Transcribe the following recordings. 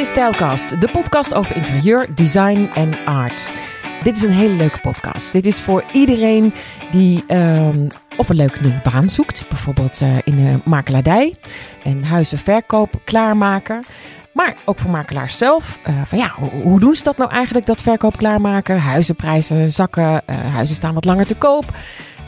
is Stijlkast, de podcast over interieur, design en art. Dit is een hele leuke podcast. Dit is voor iedereen die ehm, of een leuke nieuwe baan zoekt, bijvoorbeeld eh, in de makelaardij en huizenverkoop klaarmaken. Maar ook voor makelaars zelf. Uh, van ja, hoe, hoe, doen ze dat nou eigenlijk, dat verkoop klaarmaken? Huizenprijzen zakken, uh, huizen staan wat langer te koop.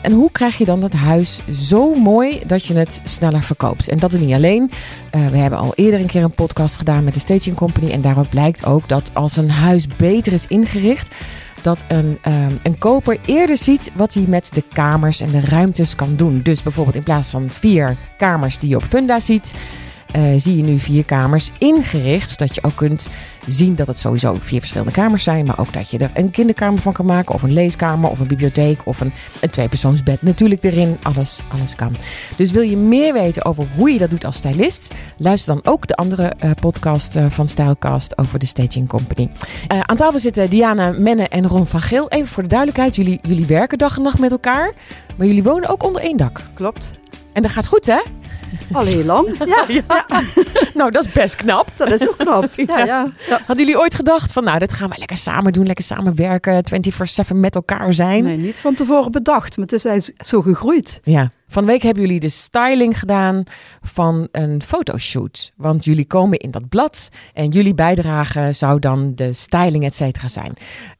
En hoe krijg je dan dat huis zo mooi dat je het sneller verkoopt? En dat is niet alleen. Uh, we hebben al eerder een keer een podcast gedaan met de Staging Company. En daaruit blijkt ook dat als een huis beter is ingericht, dat een, um, een koper eerder ziet wat hij met de kamers en de ruimtes kan doen. Dus bijvoorbeeld in plaats van vier kamers die je op Funda ziet, uh, zie je nu vier kamers ingericht. Zodat je ook kunt zien dat het sowieso vier verschillende kamers zijn. Maar ook dat je er een kinderkamer van kan maken. Of een leeskamer of een bibliotheek. Of een, een tweepersoonsbed natuurlijk erin. Alles, alles kan. Dus wil je meer weten over hoe je dat doet als stylist? Luister dan ook de andere uh, podcast uh, van Stylecast over de Staging Company. Aan tafel zitten Diana Menne en Ron van Geel. Even voor de duidelijkheid. Jullie, jullie werken dag en nacht met elkaar. Maar jullie wonen ook onder één dak. Klopt. En dat gaat goed hè? Al heel lang. Ja, ja. nou, dat is best knap. Dat is ook knap. Ja, ja. Hadden jullie ooit gedacht van, nou, dat gaan we lekker samen doen, lekker samenwerken, 24/7 met elkaar zijn? Nee, niet van tevoren bedacht, maar het is zo gegroeid. Ja. Van week hebben jullie de styling gedaan van een fotoshoot. Want jullie komen in dat blad en jullie bijdrage zou dan de styling, et cetera, zijn.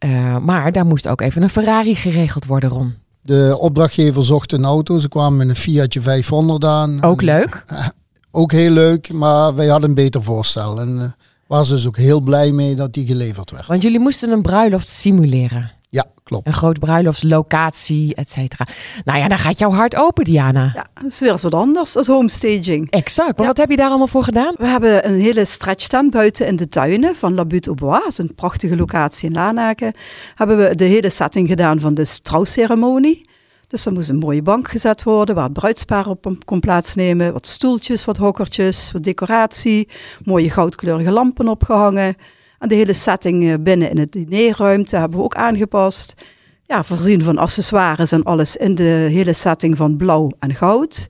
Uh, maar daar moest ook even een Ferrari geregeld worden, Ron. De opdrachtgever zocht een auto. Ze kwamen met een Fiatje 500 aan. Ook leuk. Uh, ook heel leuk, maar wij hadden een beter voorstel. En uh, waren ze dus ook heel blij mee dat die geleverd werd. Want jullie moesten een bruiloft simuleren. Ja, klopt. Een groot bruiloftslocatie, et cetera. Nou ja, dan gaat jouw hart open, Diana. Ja, dat is weer eens wat anders als homestaging. Exact. Maar ja. wat heb je daar allemaal voor gedaan? We hebben een hele stretch staan buiten in de tuinen van La Butte au Bois. Dat is een prachtige locatie in Lanaken. Hebben we de hele setting gedaan van de trouwceremonie. Dus er moest een mooie bank gezet worden waar het bruidspaar op kon plaatsnemen. Wat stoeltjes, wat hokkertjes, wat decoratie. Mooie goudkleurige lampen opgehangen. En de hele setting binnen in het dinerruimte hebben we ook aangepast. Ja, voorzien van accessoires en alles in de hele setting van blauw en goud.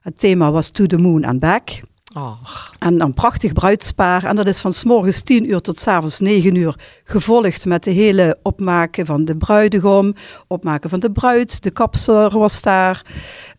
Het thema was To the Moon and Back. Oh. En een prachtig bruidspaar. En dat is van s morgens 10 uur tot s avonds 9 uur gevolgd met de hele opmaken van de bruidegom, opmaken van de bruid, de kapster was daar,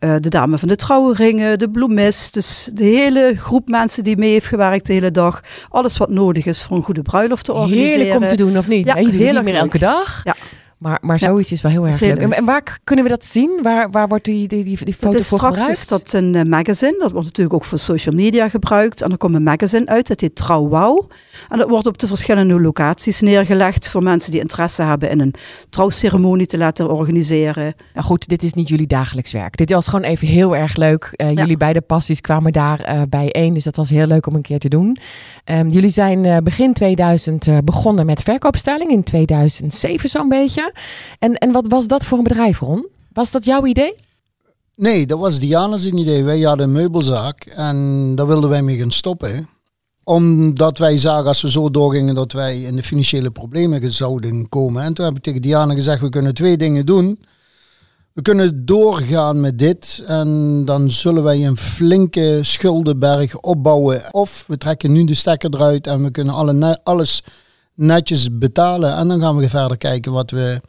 uh, de dame van de trouwringen, de bloemist. Dus de hele groep mensen die mee heeft gewerkt de hele dag. Alles wat nodig is voor een goede bruiloft te organiseren. Heerlijk om te doen, of niet? Ja, je doet het niet meer elke dag. Ja. Maar, maar Ja. zoiets is wel heel erg leuk. En, waar kunnen we dat zien? Waar, waar wordt die, die, die, die foto Het is voor straks gebruikt? is dat een eh, magazine. Dat wordt natuurlijk ook voor social media gebruikt. En er komt een magazine uit. Dat heet Trouw Wauw. En dat wordt op de verschillende locaties neergelegd. Voor mensen die interesse hebben in een trouwceremonie te laten organiseren. Nou goed, dit is niet jullie dagelijks werk. Dit was gewoon even heel erg leuk. Eh, Ja. Jullie beide passies kwamen daar eh, bijeen. Dus dat was heel leuk om een keer te doen. Ehm, jullie zijn eh, begin 2000 eh, begonnen met verkoopstelling. In 2007 zo'n beetje. En, en wat was dat voor een bedrijf, Ron? Was dat jouw idee? Nee, dat was Diana's idee. Wij hadden een meubelzaak en daar wilden wij mee gaan stoppen. Omdat wij zagen als we zo doorgingen dat wij in de financiële problemen zouden komen. En toen heb ik tegen Diana gezegd, we kunnen twee dingen doen. We kunnen doorgaan met dit en dan zullen wij een flinke schuldenberg opbouwen. Of we trekken nu de stekker eruit en we kunnen alle alles netjes betalen. En dan gaan we verder kijken wat we,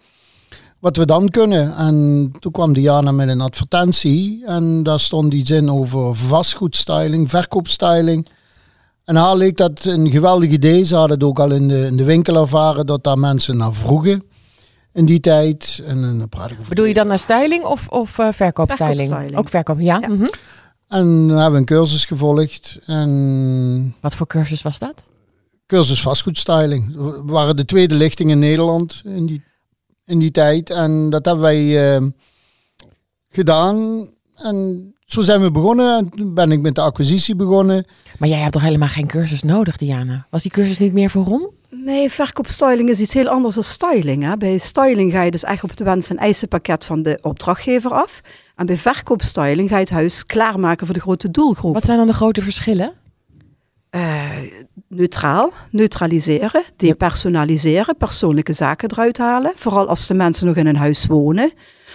wat we dan kunnen. En toen kwam Diana met een advertentie en daar stond iets in over vastgoedstyling, verkoopstyling. En haar leek dat een geweldig idee. Ze hadden het ook al in de, in de winkel ervaren dat daar mensen naar vroegen in die tijd. En dan praat ik over Bedoel je dan naar styling of, of eh, verkoopstyling? Verkoopstyling. Ook verkoop, ja. Ja. mhm. En dan hebben we een cursus gevolgd. En Wat voor cursus was dat? Cursus vastgoedstyling. We waren de tweede lichting in Nederland in die, in die tijd. En dat hebben wij eh, gedaan. En zo zijn we begonnen. En toen ben ik met de acquisitie begonnen. Maar jij hebt toch helemaal geen cursus nodig, Diana? Was die cursus niet meer voor Ron? Nee, verkoopstyling is iets heel anders dan styling. Hè. Bij styling ga je dus echt op het wens- en eisenpakket van de opdrachtgever af. En bij verkoopstyling ga je het huis klaarmaken voor de grote doelgroep. Wat zijn dan de grote verschillen? Eh, neutraal, neutraliseren, depersonaliseren, persoonlijke zaken eruit halen. Vooral als de mensen nog in een huis wonen.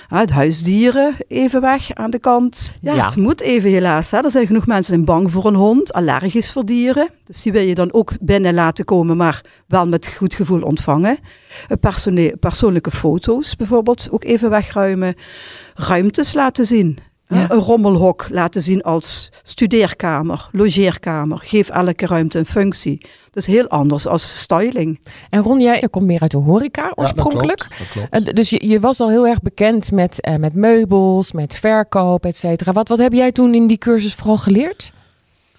het huisdieren even weg aan de kant. Ja, Ja. het moet even helaas. Hè. Er zijn genoeg mensen die zijn bang voor een hond, allergisch voor dieren. Dus die wil je dan ook binnen laten komen, maar wel met goed gevoel ontvangen. Eh, persone- persoonlijke foto's bijvoorbeeld ook even wegruimen. Ruimtes laten zien. Ja. Een rommelhok laten zien als studeerkamer, logeerkamer. Geef elke ruimte een functie. Dat is heel anders als styling. En Ron, jij komt meer uit de horeca Ja, dat oorspronkelijk. klopt, dat klopt. Eh, dus je, je was al heel erg bekend met, eh, met meubels, met verkoop, et cetera. Wat, wat heb jij toen in die cursus vooral geleerd?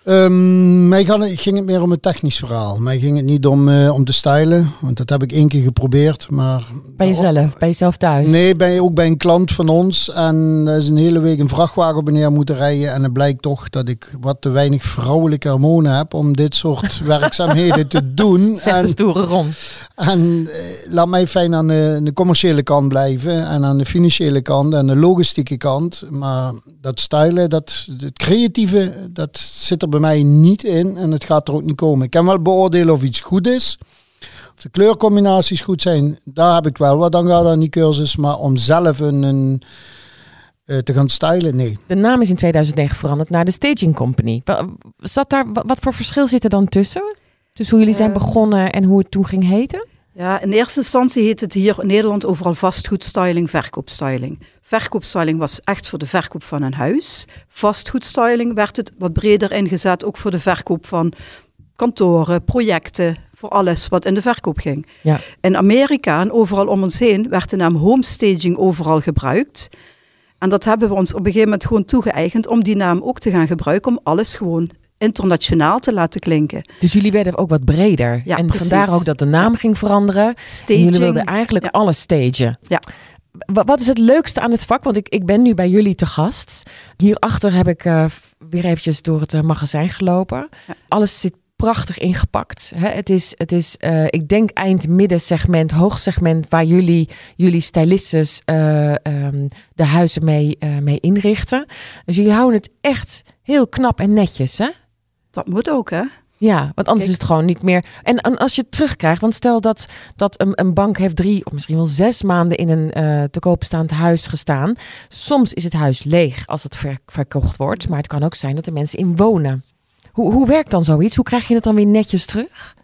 Ehm, mij ging het meer om het technisch verhaal. Mij ging het niet om, eh, om te stylen, want dat heb ik één keer geprobeerd. Maar Bij jezelf, bij jezelf thuis? Nee, bij, ook bij een klant van ons. En er is een hele week een vrachtwagen op en neer moeten rijden. En het blijkt toch dat ik wat te weinig vrouwelijke hormonen heb om dit soort werkzaamheden te doen. Zegt de stoere Ron. En eh, laat mij fijn aan de, commerciële kant blijven. En aan de financiële kant en de logistieke kant. Maar dat stylen, dat, het creatieve, dat zit er bij mij niet in. En het gaat er ook niet komen. Ik kan wel beoordelen of iets goed is. Of de kleurcombinaties goed zijn, daar heb ik wel wat aan gehad aan die cursus. Maar om zelf een, een, eh, te gaan stylen, nee. De naam is in 2009 veranderd naar de Staging Company. Zat daar, wa- wat voor verschil zit er dan tussen? Tussen hoe jullie zijn Eh. begonnen en hoe het toen ging heten? Ja, in eerste instantie heet het hier in Nederland overal vastgoedstyling, verkoopstyling. Verkoopstyling was echt voor de verkoop van een huis. Vastgoedstyling werd het wat breder ingezet, ook voor de verkoop van kantoren, projecten, voor alles wat in de verkoop ging. Ja. In Amerika en overal om ons heen werd de naam homestaging overal gebruikt. En dat hebben we ons op een gegeven moment gewoon toegeëigend om die naam ook te gaan gebruiken, om alles gewoon internationaal te laten klinken. Dus jullie werden ook wat breder. Ja, en precies. vandaar ook dat de naam ging veranderen. En Staging. jullie wilden eigenlijk Ja. alles stagen. Ja. Wa- Wat is het leukste aan het vak? Want ik, ik ben nu bij jullie te gast. Hierachter heb ik eh, weer eventjes door het eh, magazijn gelopen. Ja. Alles zit prachtig ingepakt. Hè? Het is, het is eh, ik denk eind middensegment, hoogsegment... waar jullie, jullie stylistes eh, ehm, de huizen mee, mee inrichten. Dus jullie houden het echt heel knap en netjes, hè? Dat moet ook, hè? Ja, want anders Kijk. is het gewoon niet meer. En, en als je het terugkrijgt, want stel dat, dat een, een bank heeft drie of misschien wel zes maanden in een eh, te koop staand huis gestaan. Soms is het huis leeg als het ver- verkocht wordt, maar het kan ook zijn dat er mensen in wonen. Hoe, hoe werkt dan zoiets? Hoe krijg je het dan weer netjes terug?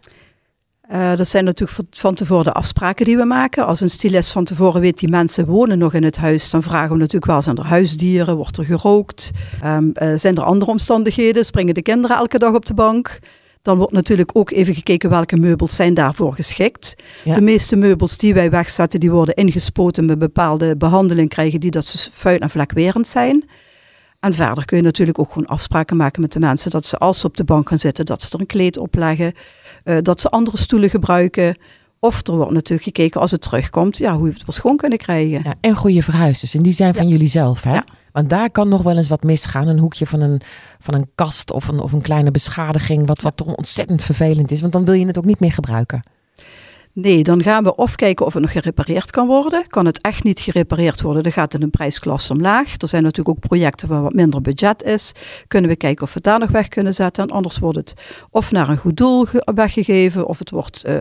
Eh, dat zijn natuurlijk van- tevoren de afspraken die we maken. Als een stylist van tevoren weet die mensen wonen nog in het huis, dan vragen we natuurlijk wel: zijn er huisdieren? Wordt er gerookt? Ehm, eh, zijn er andere omstandigheden? Springen de kinderen elke dag op de bank? Dan wordt natuurlijk ook even gekeken welke meubels zijn daarvoor geschikt. Ja. De meeste meubels die wij wegzetten, die worden ingespoten met bepaalde behandeling krijgen die dat ze vuil en vlekwerend zijn. En verder kun je natuurlijk ook gewoon afspraken maken met de mensen dat ze als ze op de bank gaan zitten, dat ze er een kleed op eh, dat ze andere stoelen gebruiken. Of er wordt natuurlijk gekeken als het terugkomt, ja, hoe je het wel schoon kunnen krijgen. Ja, en goede verhuizers. En die zijn van jullie zelf, hè? Ja. Want daar kan nog wel eens wat misgaan. Een hoekje van een, van een kast of een, of een kleine beschadiging. Wat, wat toch ontzettend vervelend is. Want dan wil je het ook niet meer gebruiken. Nee, dan gaan we of kijken of het nog gerepareerd kan worden. Kan het echt niet gerepareerd worden, dan gaat het een prijsklasse omlaag. Er zijn natuurlijk ook projecten waar wat minder budget is. Kunnen we kijken of we het daar nog weg kunnen zetten. En anders wordt het of naar een goed doel ge- weggegeven, of het wordt eh,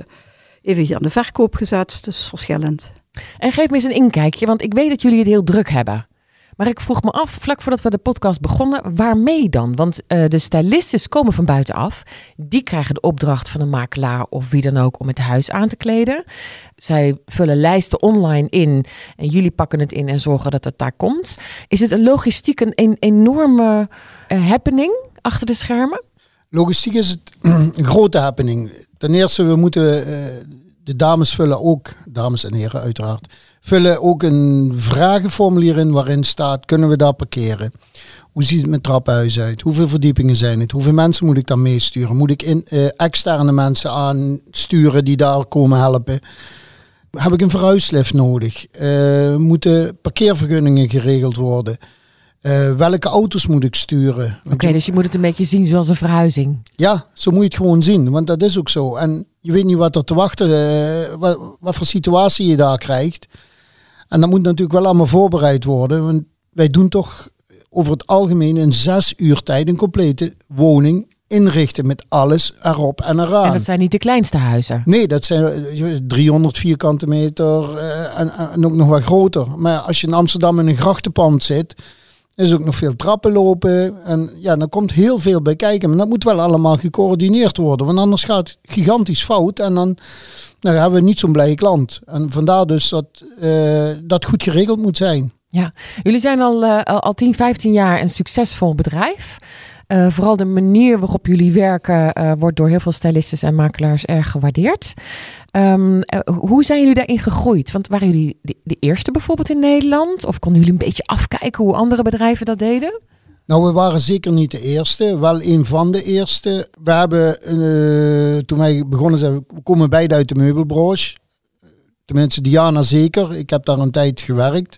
even hier aan de verkoop gezet. Dus verschillend. En geef me eens een inkijkje, want ik weet dat jullie het heel druk hebben. Maar ik vroeg me af, vlak voordat we de podcast begonnen, waarmee dan? Want eh, de stylistes komen van buitenaf. Die krijgen de opdracht van een makelaar of wie dan ook om het huis aan te kleden. Zij vullen lijsten online in en jullie pakken het in en zorgen dat het daar komt. Is het een logistiek een, enorme eh, happening achter de schermen? Logistiek is het een grote happening. Ten eerste, we moeten eh, de dames vullen ook, dames en heren uiteraard, vullen ook een vragenformulier in waarin staat, kunnen we daar parkeren? Hoe ziet het met trappenhuis uit? Hoeveel verdiepingen zijn het? Hoeveel mensen moet ik dan meesturen? Moet ik in, eh, externe mensen aansturen die daar komen helpen? Heb ik een verhuislift nodig? Eh, moeten parkeervergunningen geregeld worden? Eh, welke auto's moet ik sturen? Oké, dus je moet het een beetje zien zoals een verhuizing. Ja, zo moet je het gewoon zien, want dat is ook zo. En je weet niet wat er te wachten, wat, wat voor situatie je daar krijgt. En dat moet natuurlijk wel allemaal voorbereid worden, want wij doen toch over het algemeen in zes uur tijd een complete woning inrichten met alles erop en eraan. En dat zijn niet de kleinste huizen. Nee, dat zijn eh, 300 vierkante meter eh, en, en ook nog wat groter. Maar als je in Amsterdam in een grachtenpand zit, is ook nog veel trappen lopen. En ja, dan komt heel veel bij kijken. Maar dat moet wel allemaal gecoördineerd worden. Want anders gaat het gigantisch fout. En dan, dan hebben we niet zo'n blije klant. En vandaar dus dat eh, dat goed geregeld moet zijn. Ja, jullie zijn al, eh, al al 10, 15 jaar een succesvol bedrijf. Eh, vooral de manier waarop jullie werken wordt door heel veel stylistes en makelaars erg gewaardeerd. Ehm, eh, hoe zijn jullie daarin gegroeid? Want waren jullie de, de eerste bijvoorbeeld in Nederland? Of konden jullie een beetje afkijken hoe andere bedrijven dat deden? Nou, we waren zeker niet de eerste, wel een van de eerste. We hebben, eh, toen wij begonnen zijn, we komen beide uit de meubelbranche. Tenminste, Diana zeker. Ik heb daar een tijd gewerkt.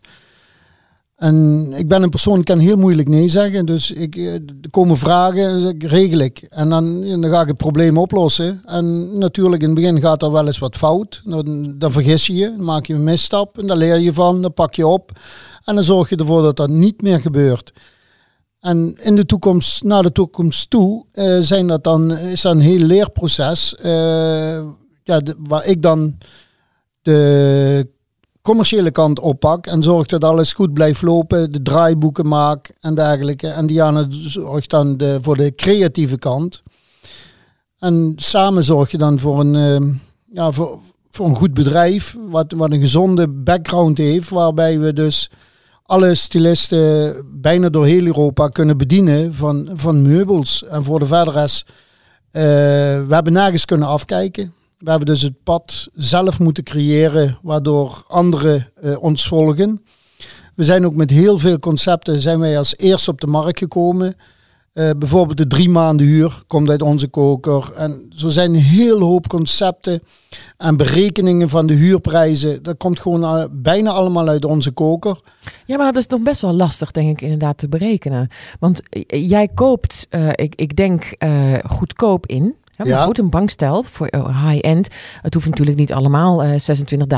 En ik ben een persoon, ik kan heel moeilijk nee zeggen. Dus ik, eh, er komen vragen, dus regel ik. En dan, dan ga ik het probleem oplossen. En natuurlijk, in het begin gaat er wel eens wat fout. Dan, dan vergis je je, dan maak je een misstap. En daar leer je van, dan pak je op. En dan zorg je ervoor dat dat niet meer gebeurt. En in de toekomst, naar de toekomst toe, eh, zijn dat dan, is dat een heel leerproces. eh, ja, waar ik dan de commerciële kant oppak en zorg dat alles goed blijft lopen, de draaiboeken maak en dergelijke. En Diana zorgt dan voor de creatieve kant. En samen zorg je dan voor een, eh, ja, voor, voor een goed bedrijf, wat, wat een gezonde background heeft, waarbij we dus alle stylisten bijna door heel Europa kunnen bedienen van, van meubels. En voor de verder rest, eh, we hebben nergens kunnen afkijken. We hebben dus het pad zelf moeten creëren, waardoor anderen eh, ons volgen. We zijn ook met heel veel concepten zijn wij als eerste op de markt gekomen. Eh, bijvoorbeeld de drie maanden huur komt uit onze koker. En zo zijn een heel hoop concepten en berekeningen van de huurprijzen. Dat komt gewoon eh, bijna allemaal uit onze koker. Ja, maar dat is nog best wel lastig, denk ik, inderdaad te berekenen. Want eh, jij koopt, ik, ik denk, eh, goedkoop in. Maar Ja. goed, een bankstel voor eh, high-end. Het hoeft natuurlijk niet allemaal eh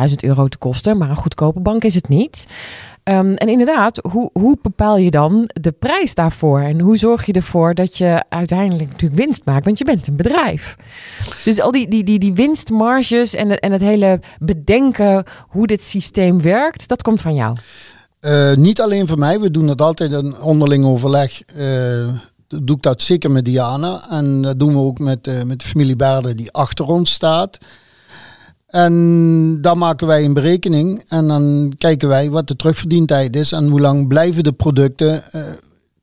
26.000 euro te kosten, maar een goedkope bank is het niet. Ehm, en inderdaad, hoe, hoe bepaal je dan de prijs daarvoor? En hoe zorg je ervoor dat je uiteindelijk natuurlijk winst maakt? Want je bent een bedrijf. Dus al die, die, die, die winstmarges en het, en het hele bedenken hoe dit systeem werkt, dat komt van jou. Eh, niet alleen voor mij, we doen dat altijd in onderling overleg. Eh, doe ik dat zeker met Diana. En dat doen we ook met, eh, met de familie Baarden die achter ons staat. En dan maken wij een berekening en dan kijken wij wat de terugverdientijd is en hoe lang blijven de producten eh,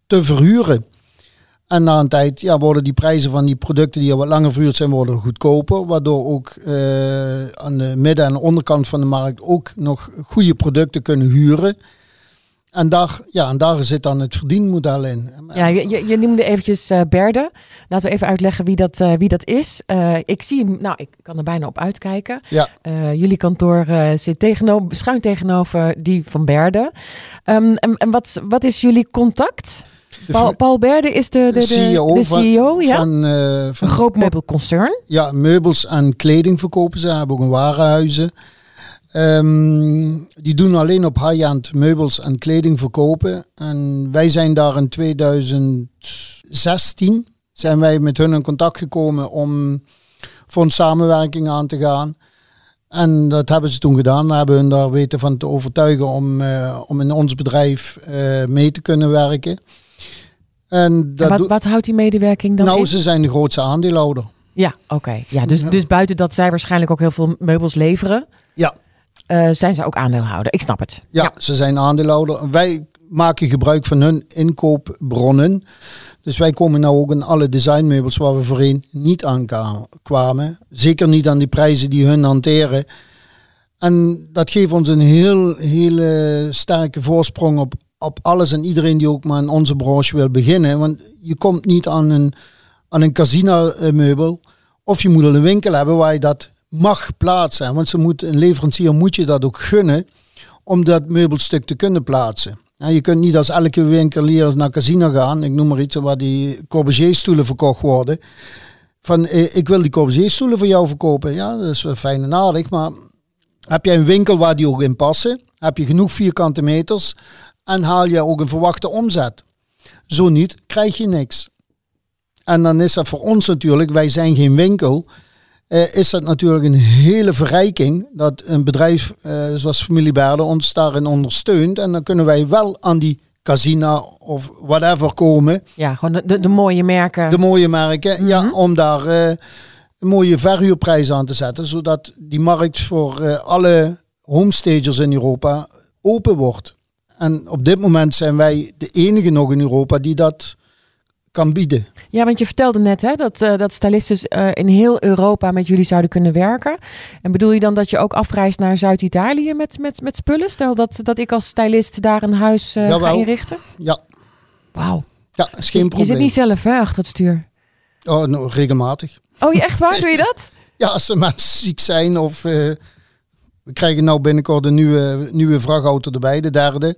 te verhuren. En na een tijd ja, worden die prijzen van die producten die al wat langer verhuurd zijn, worden goedkoper. Waardoor ook eh, aan de midden- en onderkant van de markt ook nog goede producten kunnen huren. En daar, ja, en daar zit dan het verdienmodel in. Ja, je, je- noemde eventjes eh, Berde. Laten we even uitleggen wie dat, eh, wie dat is. Eh, ik zie hem, nou, ik kan er bijna op uitkijken. Ja. Jullie kantoor zit tegenover, schuin tegenover die van Berde. Ehm, en en wat, wat is jullie contact? Paul, Paul Berde is de, de, de, CEO de van- CEO, ja? van, van een groot meubelconcern. Ja, meubels en kleding verkopen ze. Ze hebben ook een warenhuizen. Ehm, die doen alleen op high-end meubels en kleding verkopen. En wij zijn daar in 2016 zijn wij met hun in contact gekomen om voor een samenwerking aan te gaan. En dat hebben ze toen gedaan. We hebben hun daar weten van te overtuigen om, eh, om in ons bedrijf eh, mee te kunnen werken. En wat, wat houdt die medewerking dan nou, in? ze zijn de grootste aandeelhouder. Ja, oké. Ja, dus, Ja. dus buiten dat zij waarschijnlijk ook heel veel meubels leveren, Ja. Eh, zijn ze ook aandeelhouder. Ik snap het. Ja, ze zijn aandeelhouder. Wij maken gebruik van hun inkoopbronnen. Dus wij komen nou ook in alle designmeubels waar we voorheen niet aan kwamen. Zeker niet aan die prijzen die hun hanteren. En dat geeft ons een heel, hele sterke voorsprong op, op alles en iedereen die ook maar in onze branche wil beginnen. Want je komt niet aan een, aan een casino-meubel. Of je moet een winkel hebben waar je dat mag plaatsen. Want ze moet, een leverancier moet je dat ook gunnen om dat meubelstuk te kunnen plaatsen. Je kunt niet als elke winkelier naar casino gaan, ik noem maar iets waar die Corbusier-stoelen verkocht worden. Van, eh, ik wil die Corbusier-stoelen voor jou verkopen. Ja, dat is fijn en aardig, maar heb jij een winkel waar die ook in passen? Heb je genoeg vierkante meters? En haal je ook een verwachte omzet? Zo niet, krijg je niks. En dan is dat voor ons natuurlijk, wij zijn geen winkel, eh, is dat natuurlijk een hele verrijking dat een bedrijf eh, zoals Familie Baarden ons daarin ondersteunt. En dan kunnen wij wel aan die casina of whatever komen. Ja, gewoon de, de, mooie merken. De mooie merken, ja, Mhm. om daar eh, een mooie verhuurprijs aan te zetten. Zodat die markt voor alle homestagers in Europa open wordt. En op dit moment zijn wij de enige nog in Europa die dat kan bieden. Ja, want je vertelde net hè, dat, eh dat stylisten eh, in heel Europa met jullie zouden kunnen werken. En bedoel je dan dat je ook afreist naar Zuid-Italië met, met, met spullen? Stel dat, dat ik als stylist daar een huis eh, ga inrichten? Ja, Wauw. ja is geen Je probleem. zit niet zelf hè, achter het stuur. Oh, nou, regelmatig. Oh, je echt waar? Doe je dat? Ja, als er mensen ziek zijn of we krijgen nou binnenkort een nieuwe, nieuwe vrachtauto erbij, de derde.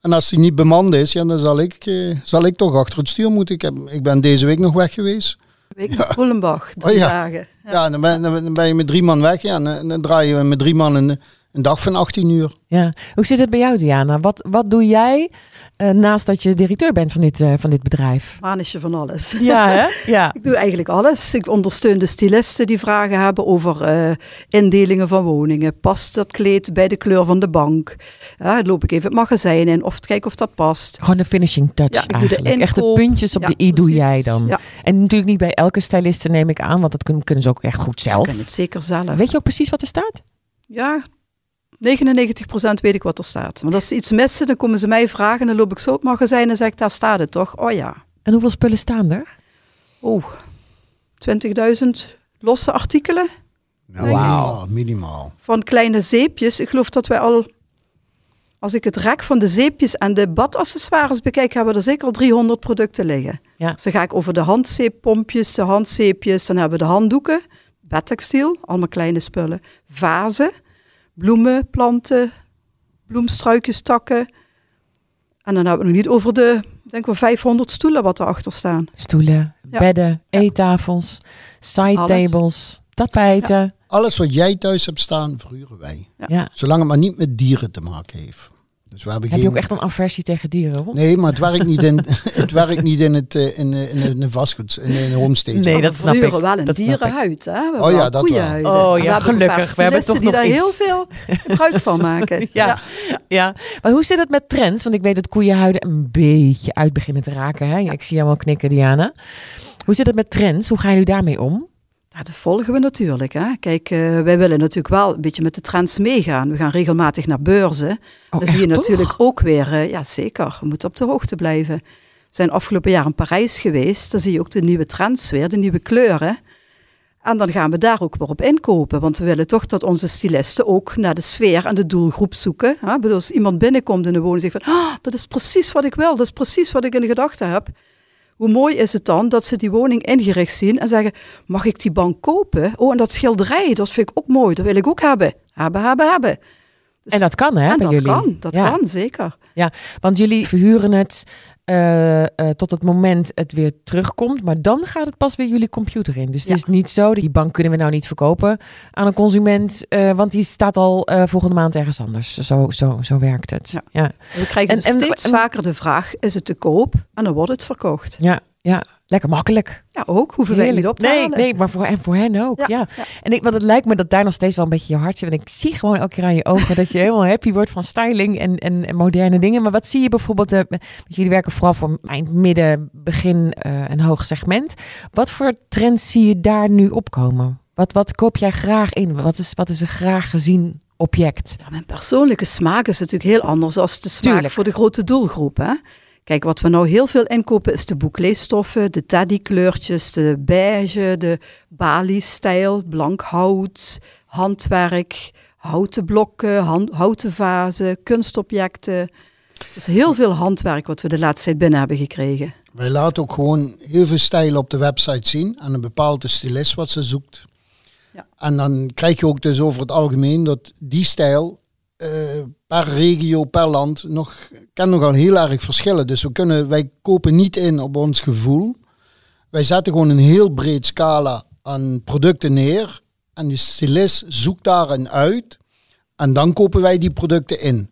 En als die niet bemand is, ja, dan zal ik, eh, zal ik toch achter het stuur moeten. Ik, heb, ik ben deze week nog weg geweest. Week met Poelenbach, drie Oh ja. dagen. Ja, dan, ben, dan ben je met drie man weg. Ja, en dan, dan draai je met drie man een, een dag van 18 uur. Ja. Hoe zit het bij jou, Diana? Wat, wat doe jij eh, naast dat je directeur bent van dit, eh, van dit bedrijf? Manetje van alles. Ja, hè? Ja. Ik doe eigenlijk alles. Ik ondersteun de stylisten die vragen hebben over eh, indelingen van woningen. Past dat kleed bij de kleur van de bank? Loop ik even het magazijn in of kijk of dat past. Gewoon de finishing touch Ja, ik doe de eigenlijk. Echt de inkoop. puntjes op Ja, de i doe jij dan. Ja, En natuurlijk niet bij elke styliste neem ik aan, want dat kunnen, kunnen ze ook echt goed ze zelf. kunnen het zeker zelf. Weet je ook precies wat er staat? Ja, 99% weet ik wat er staat. Want als ze iets missen, dan komen ze mij vragen. Dan loop ik zo op het magazijn en zeg ik, daar staat het toch? Oh ja. En hoeveel spullen staan er? Oeh, 20.000 losse artikelen. Ja, minimaal, minimaal. van kleine zeepjes. Ik geloof dat wij al, als ik het rek van de zeepjes en de badaccessoires bekijk, hebben we er zeker al 300 producten liggen. Ja. Dus dan ga ik over de handzeeppompjes, de handzeepjes, dan hebben we de handdoeken, bedtextiel, allemaal kleine spullen, vazen, bloemen, planten, bloemstruikjes, takken. En dan hebben we nog niet over de, denk wel 500 stoelen wat erachter staan. Stoelen, Ja. bedden, eettafels, side Alles. tables, tapijten. Alles wat jij thuis hebt staan, verhuren wij. Ja. Zolang het maar niet met dieren te maken heeft. Dus we hebben Heb geen... je ook echt een aversie tegen dieren? Rob? Nee, maar het werkt niet in het, werkt niet in, het, eh, in, eh, in, in de vastgoed, in een homestage. Nee, Maar dat we snap ik. wel een Dat dierenhuid. Hè? We Oh ja, dat wel. Oh ja, gelukkig. We hebben toch die nog daar iets. heel veel gebruik van maken. Ja. Ja, maar hoe zit het met trends? Want ik weet dat koeienhuiden een beetje uit beginnen te raken. Hè? Ik zie jou wel knikken, Diana. Hoe zit het met trends? Hoe gaan jullie daarmee om? Ja, dat volgen we natuurlijk. Hè. Kijk, eh, wij willen natuurlijk wel een beetje met de trends meegaan. We gaan regelmatig naar beurzen. Oh, Dan zie je natuurlijk ook weer, eh, ja zeker, we moeten op de hoogte blijven. We zijn afgelopen jaar in Parijs geweest. Dan zie je ook de nieuwe trends weer, de nieuwe kleuren. En dan gaan we daar ook weer op inkopen. Want we willen toch dat onze stylisten ook naar de sfeer en de doelgroep zoeken. Hè. Ik bedoel, als iemand binnenkomt in de woning en zegt van... Ah, dat is precies wat ik wil, dat is precies wat ik in de gedachten heb. Hoe mooi is het dan dat ze die woning ingericht zien en zeggen... Mag ik die bank kopen? Oh, en dat schilderij, dat vind ik ook mooi. Dat wil ik ook hebben. Hebben, hebben, hebben. Dus- En dat kan, hè? en bij dat jullie. kan, dat Ja. kan, zeker. Want jullie verhuren het eh, tot het moment het weer terugkomt. Maar dan gaat het pas weer jullie computer in. Dus het Ja. is niet zo, die bank kunnen we nou niet verkopen aan een consument. eh, want die staat al volgende maand ergens anders. Zo, zo, zo werkt het. Ja. Ja. We krijgen En- en- steeds en- vaker de vraag, is het te koop? En dan wordt het verkocht. Ja, ja, lekker makkelijk. Ja, ook, hoeven wij niet op te nee, halen. nee, maar voor, en voor hen ook. Ja, Ja, ja. En ik, want het lijkt me dat daar nog steeds wel een beetje je hart zit. Want ik zie gewoon elke keer aan je ogen dat je helemaal happy wordt van styling en, en, en moderne dingen. Maar wat zie je bijvoorbeeld, want jullie werken vooral voor eind, midden, begin eh, en hoog segment. Wat voor trends zie je daar nu opkomen? Wat, wat koop jij graag in? Wat is, wat is een graag gezien object? Ja, mijn persoonlijke smaak is natuurlijk heel anders dan de smaak Tuurlijk. voor de grote doelgroep. Hè? Kijk, wat we nou heel veel inkopen is de boekleesstoffen, de teddykleurtjes, de beige, de Bali-stijl, blank hout, handwerk, houten blokken, hand- houten vazen, kunstobjecten. Het is heel veel handwerk wat we de laatste tijd binnen hebben gekregen. Wij laten ook gewoon heel veel stijlen op de website zien aan een bepaalde stylist wat ze zoekt. Ja. En dan krijg je ook dus over het algemeen dat die stijl eh, per regio, per land nog, kan nogal heel erg verschillen. Dus we kunnen, wij kopen niet in op ons gevoel. Wij zetten gewoon een heel breed scala aan producten neer. En de stylist zoekt daarin uit. En dan kopen wij die producten in.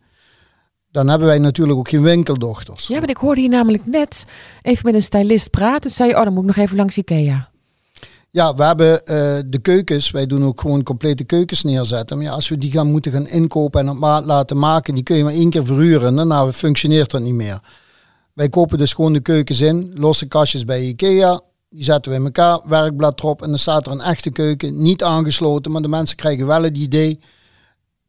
Dan hebben wij natuurlijk ook geen winkeldochters. Ja, maar ik hoorde hier namelijk net even met een stylist praten. Zei je, oh, dan moet ik nog even langs Ikea. Ja, we hebben eh, de keukens. Wij doen ook gewoon complete keukens neerzetten. Maar als we die gaan moeten gaan inkopen en op maat laten maken, die kun je maar één keer verhuren. En daarna functioneert dat niet meer. Wij kopen dus gewoon de keukens in, losse kastjes bij Ikea. Die zetten we in elkaar, werkblad erop en dan staat er een echte keuken, niet aangesloten, maar de mensen krijgen wel het idee.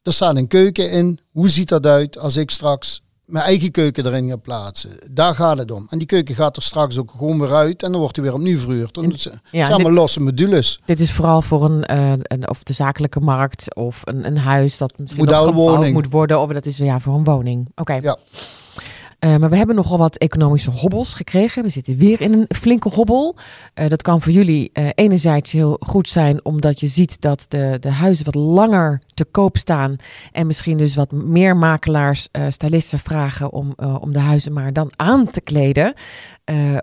Er staat een keuken in. Hoe ziet dat uit als ik straks mijn eigen keuken erin ga plaatsen? Daar gaat het om. En die keuken gaat er straks ook gewoon weer uit en dan wordt hij weer opnieuw verhuurd. Dan het zijn Ja, allemaal losse modules. dit is vooral voor een, eh, een of de zakelijke markt of een, een huis dat misschien nog Modelwoning. gebouwd moet worden. Of dat is ja, voor een woning. Oké. Ja. Eh, maar we hebben nogal wat economische hobbels gekregen. We zitten weer in een flinke hobbel. Eh, dat kan voor jullie eh, enerzijds heel goed zijn, omdat je ziet dat de, de huizen wat langer te koop staan. En misschien dus wat meer makelaars, stylisten vragen om, om de huizen maar dan aan te kleden.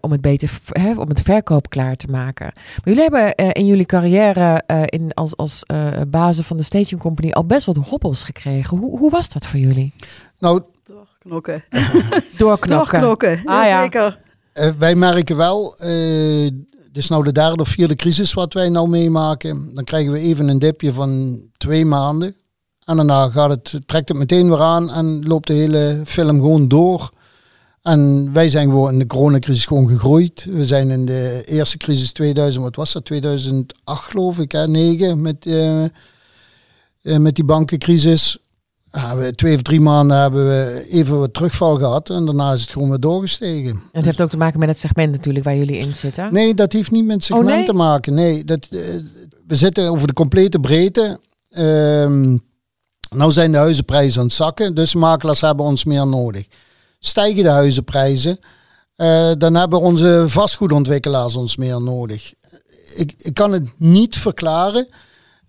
om het beter, om het verkoop klaar te maken. Maar jullie hebben in jullie carrière in, als, als bazen van de Staging Company al best wat hobbels gekregen. Hoe, hoe was dat voor jullie? Nou, Doorknokken. Doorknokken. Doorknokken, Ah, ja. zeker. eh, wij merken wel, eh dit is nou de derde of vierde crisis wat wij nou meemaken. Dan krijgen we even een dipje van twee maanden. En daarna gaat het, trekt het meteen weer aan en loopt de hele film gewoon door. En wij zijn gewoon in de coronacrisis gewoon gegroeid. We zijn in de eerste crisis 2000, wat was dat? 2008 geloof ik, hè? 9 met, eh, met die bankencrisis. Ja, we, twee of drie maanden hebben we even wat terugval gehad en daarna is het gewoon weer doorgestegen. En het heeft ook te maken met het segment natuurlijk waar jullie in zitten. Nee, dat heeft niet met segment Oh, nee? te maken. Nee, dat, eh, we zitten over de complete breedte. Ehm nou zijn de huizenprijzen aan het zakken, dus makelaars hebben ons meer nodig. Stijgen de huizenprijzen, eh, dan hebben onze vastgoedontwikkelaars ons meer nodig. Ik, ik kan het niet verklaren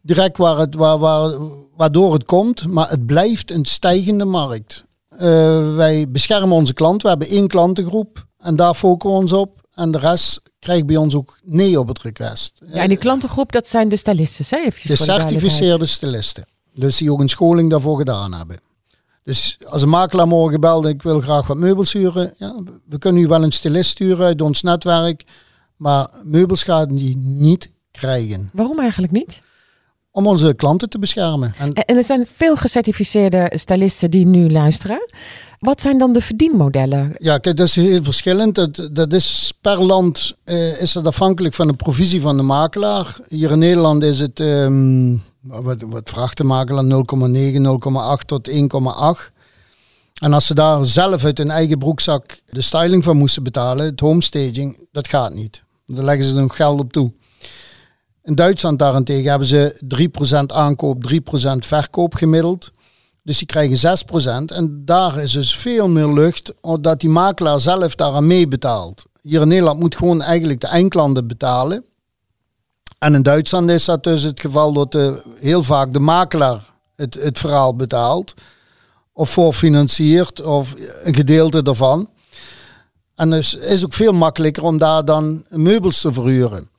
direct waar het, waar, waar, waardoor het komt, maar het blijft een stijgende markt. Eh, wij beschermen onze klant. We hebben één klantengroep en daar focussen we ons op. En de rest krijgt bij ons ook nee op het request. Ja, en die klantengroep, dat zijn de stylisten, hè? De certificeerde stylisten. Dus die ook een scholing daarvoor gedaan hebben. Dus als een makelaar morgen belt, ik wil graag wat meubels huren. Ja, we kunnen u wel een stylist sturen uit ons netwerk. Maar meubels gaan die niet krijgen. Waarom eigenlijk niet? Om onze klanten te beschermen. En er zijn veel gecertificeerde stylisten die nu luisteren. Wat zijn dan de verdienmodellen? Ja, kijk, dat is heel verschillend. Dat, dat is per land eh, is dat afhankelijk van de provisie van de makelaar. Hier in Nederland is het, ehm, wat, wat vraagt de makelaar, 0,9, 0,8 tot 1,8. En als ze daar zelf uit hun eigen broekzak de styling van moesten betalen, het homestaging, dat gaat niet. Daar leggen ze nog geld op toe. In Duitsland daarentegen hebben ze 3% aankoop, 3% verkoop gemiddeld. Dus die krijgen 6%. En daar is dus veel meer lucht, omdat die makelaar zelf daaraan mee betaalt. Hier in Nederland moet gewoon eigenlijk de eindklanten betalen. En in Duitsland is dat dus het geval dat de, heel vaak de makelaar het, het verhaal betaalt. Of voorfinanciert, of een gedeelte daarvan. En dus is ook veel makkelijker om daar dan meubels te verhuren.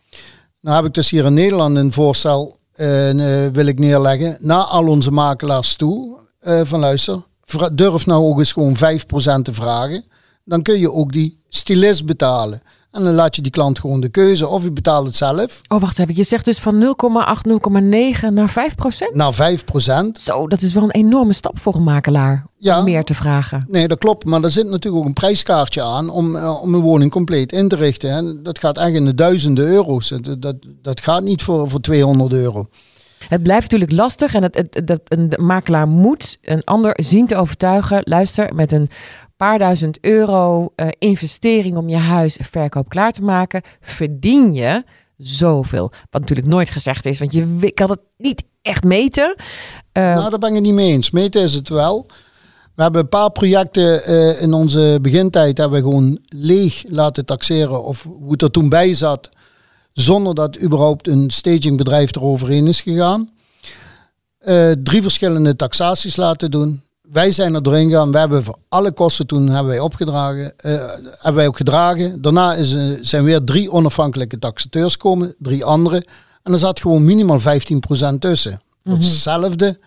Nou heb ik dus hier in Nederland een voorstel, eh, wil ik neerleggen, naar al onze makelaars toe. eh, van luister, durf nou ook eens gewoon 5% te vragen. Dan kun je ook die stylist betalen. En dan laat je die klant gewoon de keuze. Of je betaalt het zelf, Oh, wacht even. Je zegt dus van 0,8, 0,9 naar 5 procent? naar 5%. Zo, dat is wel een enorme stap voor een makelaar Ja. om meer te vragen. Nee, dat klopt. Maar er zit natuurlijk ook een prijskaartje aan om, eh, om een woning compleet in te richten. En dat gaat echt in de duizenden euro's. Dat, dat, dat gaat niet voor, voor 200 euro. Het blijft natuurlijk lastig en het, het, het- een makelaar moet een ander zien te overtuigen. Luister, met een paar duizend euro eh, investering om je huis verkoop klaar te maken, verdien je zoveel. Wat natuurlijk nooit gezegd is, want je kan het niet echt meten. Eh, Nou, daar ben ik niet mee eens. Meten is het wel. We hebben een paar projecten eh, in onze begintijd hebben we gewoon leeg laten taxeren of hoe het er toen bij zat, zonder dat überhaupt een stagingbedrijf eroverheen is gegaan. Drie verschillende taxaties laten doen. Wij zijn er doorheen gegaan. We hebben voor alle kosten toen hebben wij opgedragen, eh, hebben wij ook gedragen. Daarna is, eh, zijn weer drie onafhankelijke taxateurs komen, drie andere. En er zat gewoon minimaal 15% tussen. Voor hetzelfde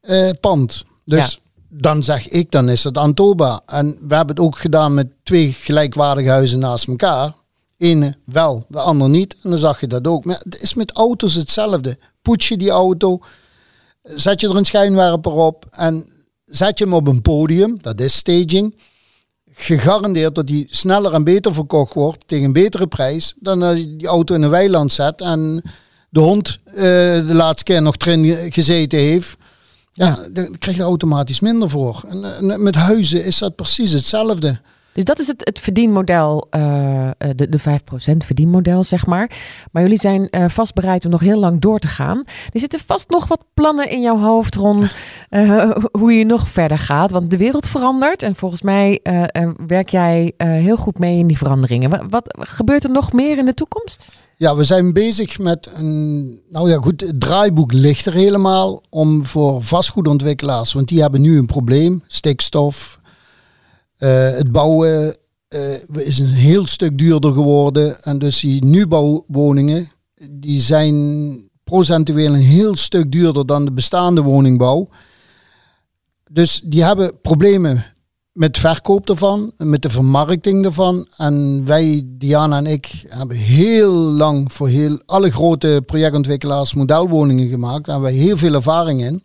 eh, pand. Dus dan zeg ik, dan is het Antoba. En we hebben het ook gedaan met twee gelijkwaardige huizen naast elkaar. Ene wel, de ander niet. En dan zag je dat ook. Maar het is met auto's hetzelfde. Poets je die auto, zet je er een schijnwerper op en zet je hem op een podium, dat is staging. Gegarandeerd dat die sneller en beter verkocht wordt tegen een betere prijs dan als je die auto in een weiland zet en de hond uh, de laatste keer nog erin gezeten heeft. Ja, dan krijg je automatisch minder voor. En, en met huizen is dat precies hetzelfde. Dus dat is het, het verdienmodel, uh, de, de 5% verdienmodel, zeg maar. Maar jullie zijn uh, vast bereid om nog heel lang door te gaan. Er zitten vast nog wat plannen in jouw hoofd, Ron, uh, hoe je nog verder gaat. Want de wereld verandert en volgens mij werk jij heel goed mee in die veranderingen. Wat, wat, gebeurt er nog meer in de toekomst? Ja, we zijn bezig met een, nou ja goed, het draaiboek ligt er helemaal om voor vastgoedontwikkelaars. Want die hebben nu een probleem, stikstof, het bouwen uh, is een heel stuk duurder geworden. En dus die nieuwbouwwoningen, die zijn procentueel een heel stuk duurder dan de bestaande woningbouw. Dus die hebben problemen met verkoop ervan, met de vermarkting ervan. En wij, Diana en ik, hebben heel lang voor heel, alle grote projectontwikkelaars modelwoningen gemaakt. Daar hebben we heel veel ervaring in.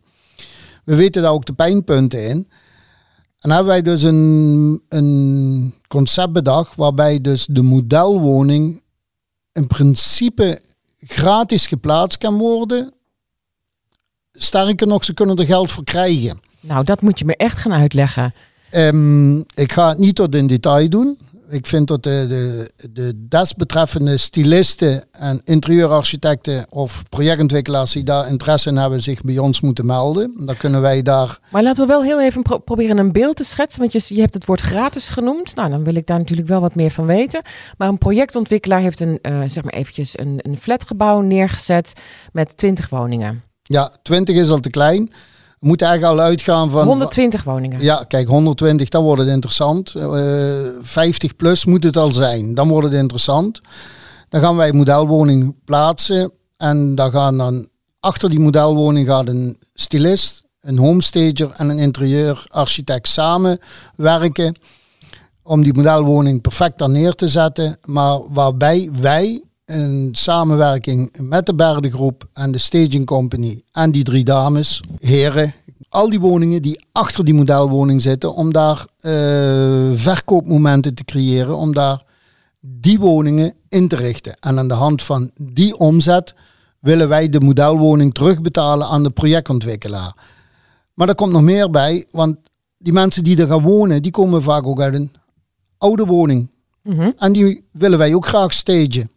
We weten daar ook de pijnpunten in. En hebben wij dus een, een concept bedacht waarbij dus de modelwoning in principe gratis geplaatst kan worden. Sterker nog, ze kunnen er geld voor krijgen. Nou, dat moet je me echt gaan uitleggen. Um, ik ga het niet tot in detail doen ik vind dat de, de, de desbetreffende stylisten en interieurarchitecten of projectontwikkelaars die daar interesse in hebben, zich bij ons moeten melden. Dan kunnen wij daar. Maar laten we wel heel even proberen een beeld te schetsen. Want je, je hebt het woord gratis genoemd. Nou, dan wil ik daar natuurlijk wel wat meer van weten. Maar een projectontwikkelaar heeft een, uh, zeg maar eventjes een, een flatgebouw neergezet met 20 woningen. Ja, 20 is al te klein moet eigenlijk al uitgaan van... 120 woningen. Ja, kijk, 120, dan wordt het interessant. Uh, eh, 50 plus moet het al zijn. Dan wordt het interessant. Dan gaan wij modelwoning plaatsen. En dan gaan dan achter die modelwoning gaat een stylist, een homestager en een interieurarchitect samen werken. Om die modelwoning perfect daar neer te zetten. Maar waarbij wij in samenwerking met de Berdengroep en de Staging Company en die drie dames, heren, al die woningen die achter die modelwoning zitten, om daar uh, verkoopmomenten te creëren, om daar die woningen in te richten. En aan de hand van die omzet willen wij de modelwoning terugbetalen aan de projectontwikkelaar. Maar er komt nog meer bij, want die mensen die er gaan wonen, die komen vaak ook uit een oude woning. Mm En die willen wij ook graag stagen.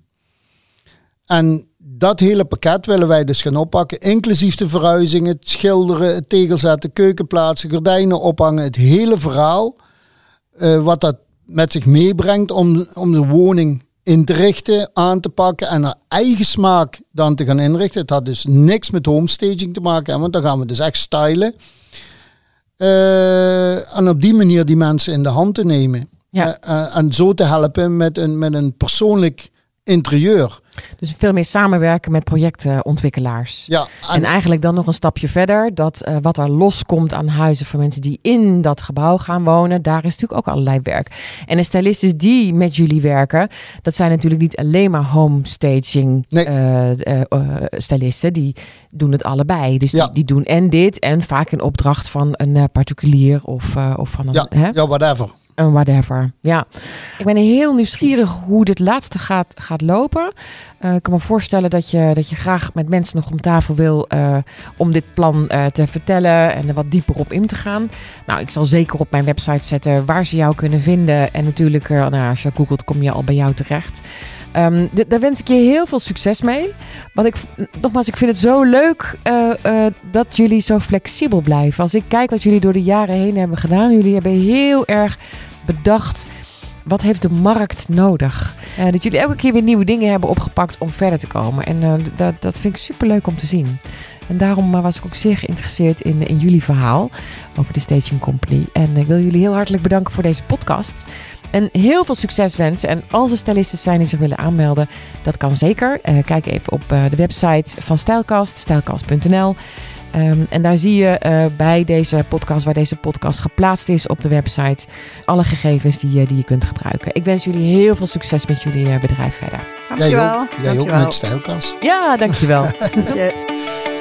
En dat hele pakket willen wij dus gaan oppakken, inclusief de verhuizingen, het schilderen, het tegelzetten, keukenplaatsen, gordijnen ophangen, het hele verhaal. Uh, wat dat met zich meebrengt om, om de woning in te richten, aan te pakken en naar eigen smaak dan te gaan inrichten. Het had dus niks met homestaging te maken, want dan gaan we dus echt stylen. Uh, en op die manier die mensen in de hand te nemen. Ja. Uh, en zo te helpen met een, met een persoonlijk interieur. Dus veel meer samenwerken met projectontwikkelaars. Ja, en, eigenlijk dan nog een stapje verder, dat uh, wat er loskomt aan huizen voor mensen die in dat gebouw gaan wonen, daar is natuurlijk ook allerlei werk. En de stylisten die met jullie werken, dat zijn natuurlijk niet alleen maar homestaging nee. uh, uh, stylisten, die doen het allebei. Dus ja. die, die, doen en dit en vaak een opdracht van een particulier of, of van een... Ja, hè? ja whatever whatever. Ja, ik ben heel nieuwsgierig hoe dit laatste gaat, gaat lopen. Uh, ik kan me voorstellen dat je, dat je graag met mensen nog om tafel wil uh, om dit plan uh, te vertellen en er wat dieper op in te gaan. Nou, ik zal zeker op mijn website zetten waar ze jou kunnen vinden. En natuurlijk, nou, als je googelt, kom je al bij jou terecht. Um, daar wens ik je heel veel succes mee. Want ik, nogmaals, ik vind het zo leuk dat jullie zo flexibel blijven. Als ik kijk wat jullie door de jaren heen hebben gedaan, jullie hebben heel erg bedacht. Wat heeft de markt nodig? Uh, dat jullie elke keer weer nieuwe dingen hebben opgepakt om verder te komen. En uh, dat, dat vind ik super leuk om te zien. En daarom uh, was ik ook zeer geïnteresseerd in, in jullie verhaal over de Staging Company. En ik wil jullie heel hartelijk bedanken voor deze podcast. En heel veel succes wensen. En als er stylisten zijn die zich willen aanmelden, dat kan zeker. kijk even op de website van Stijlkast, stijlkast.nl. Ehm, en daar zie je uh, bij deze podcast, waar deze podcast geplaatst is op de website, alle gegevens die, die je kunt gebruiken. Ik wens jullie heel veel succes met jullie bedrijf verder. Dankjewel. Jij ook, jij ook met Stijlkas. Ja, dankjewel.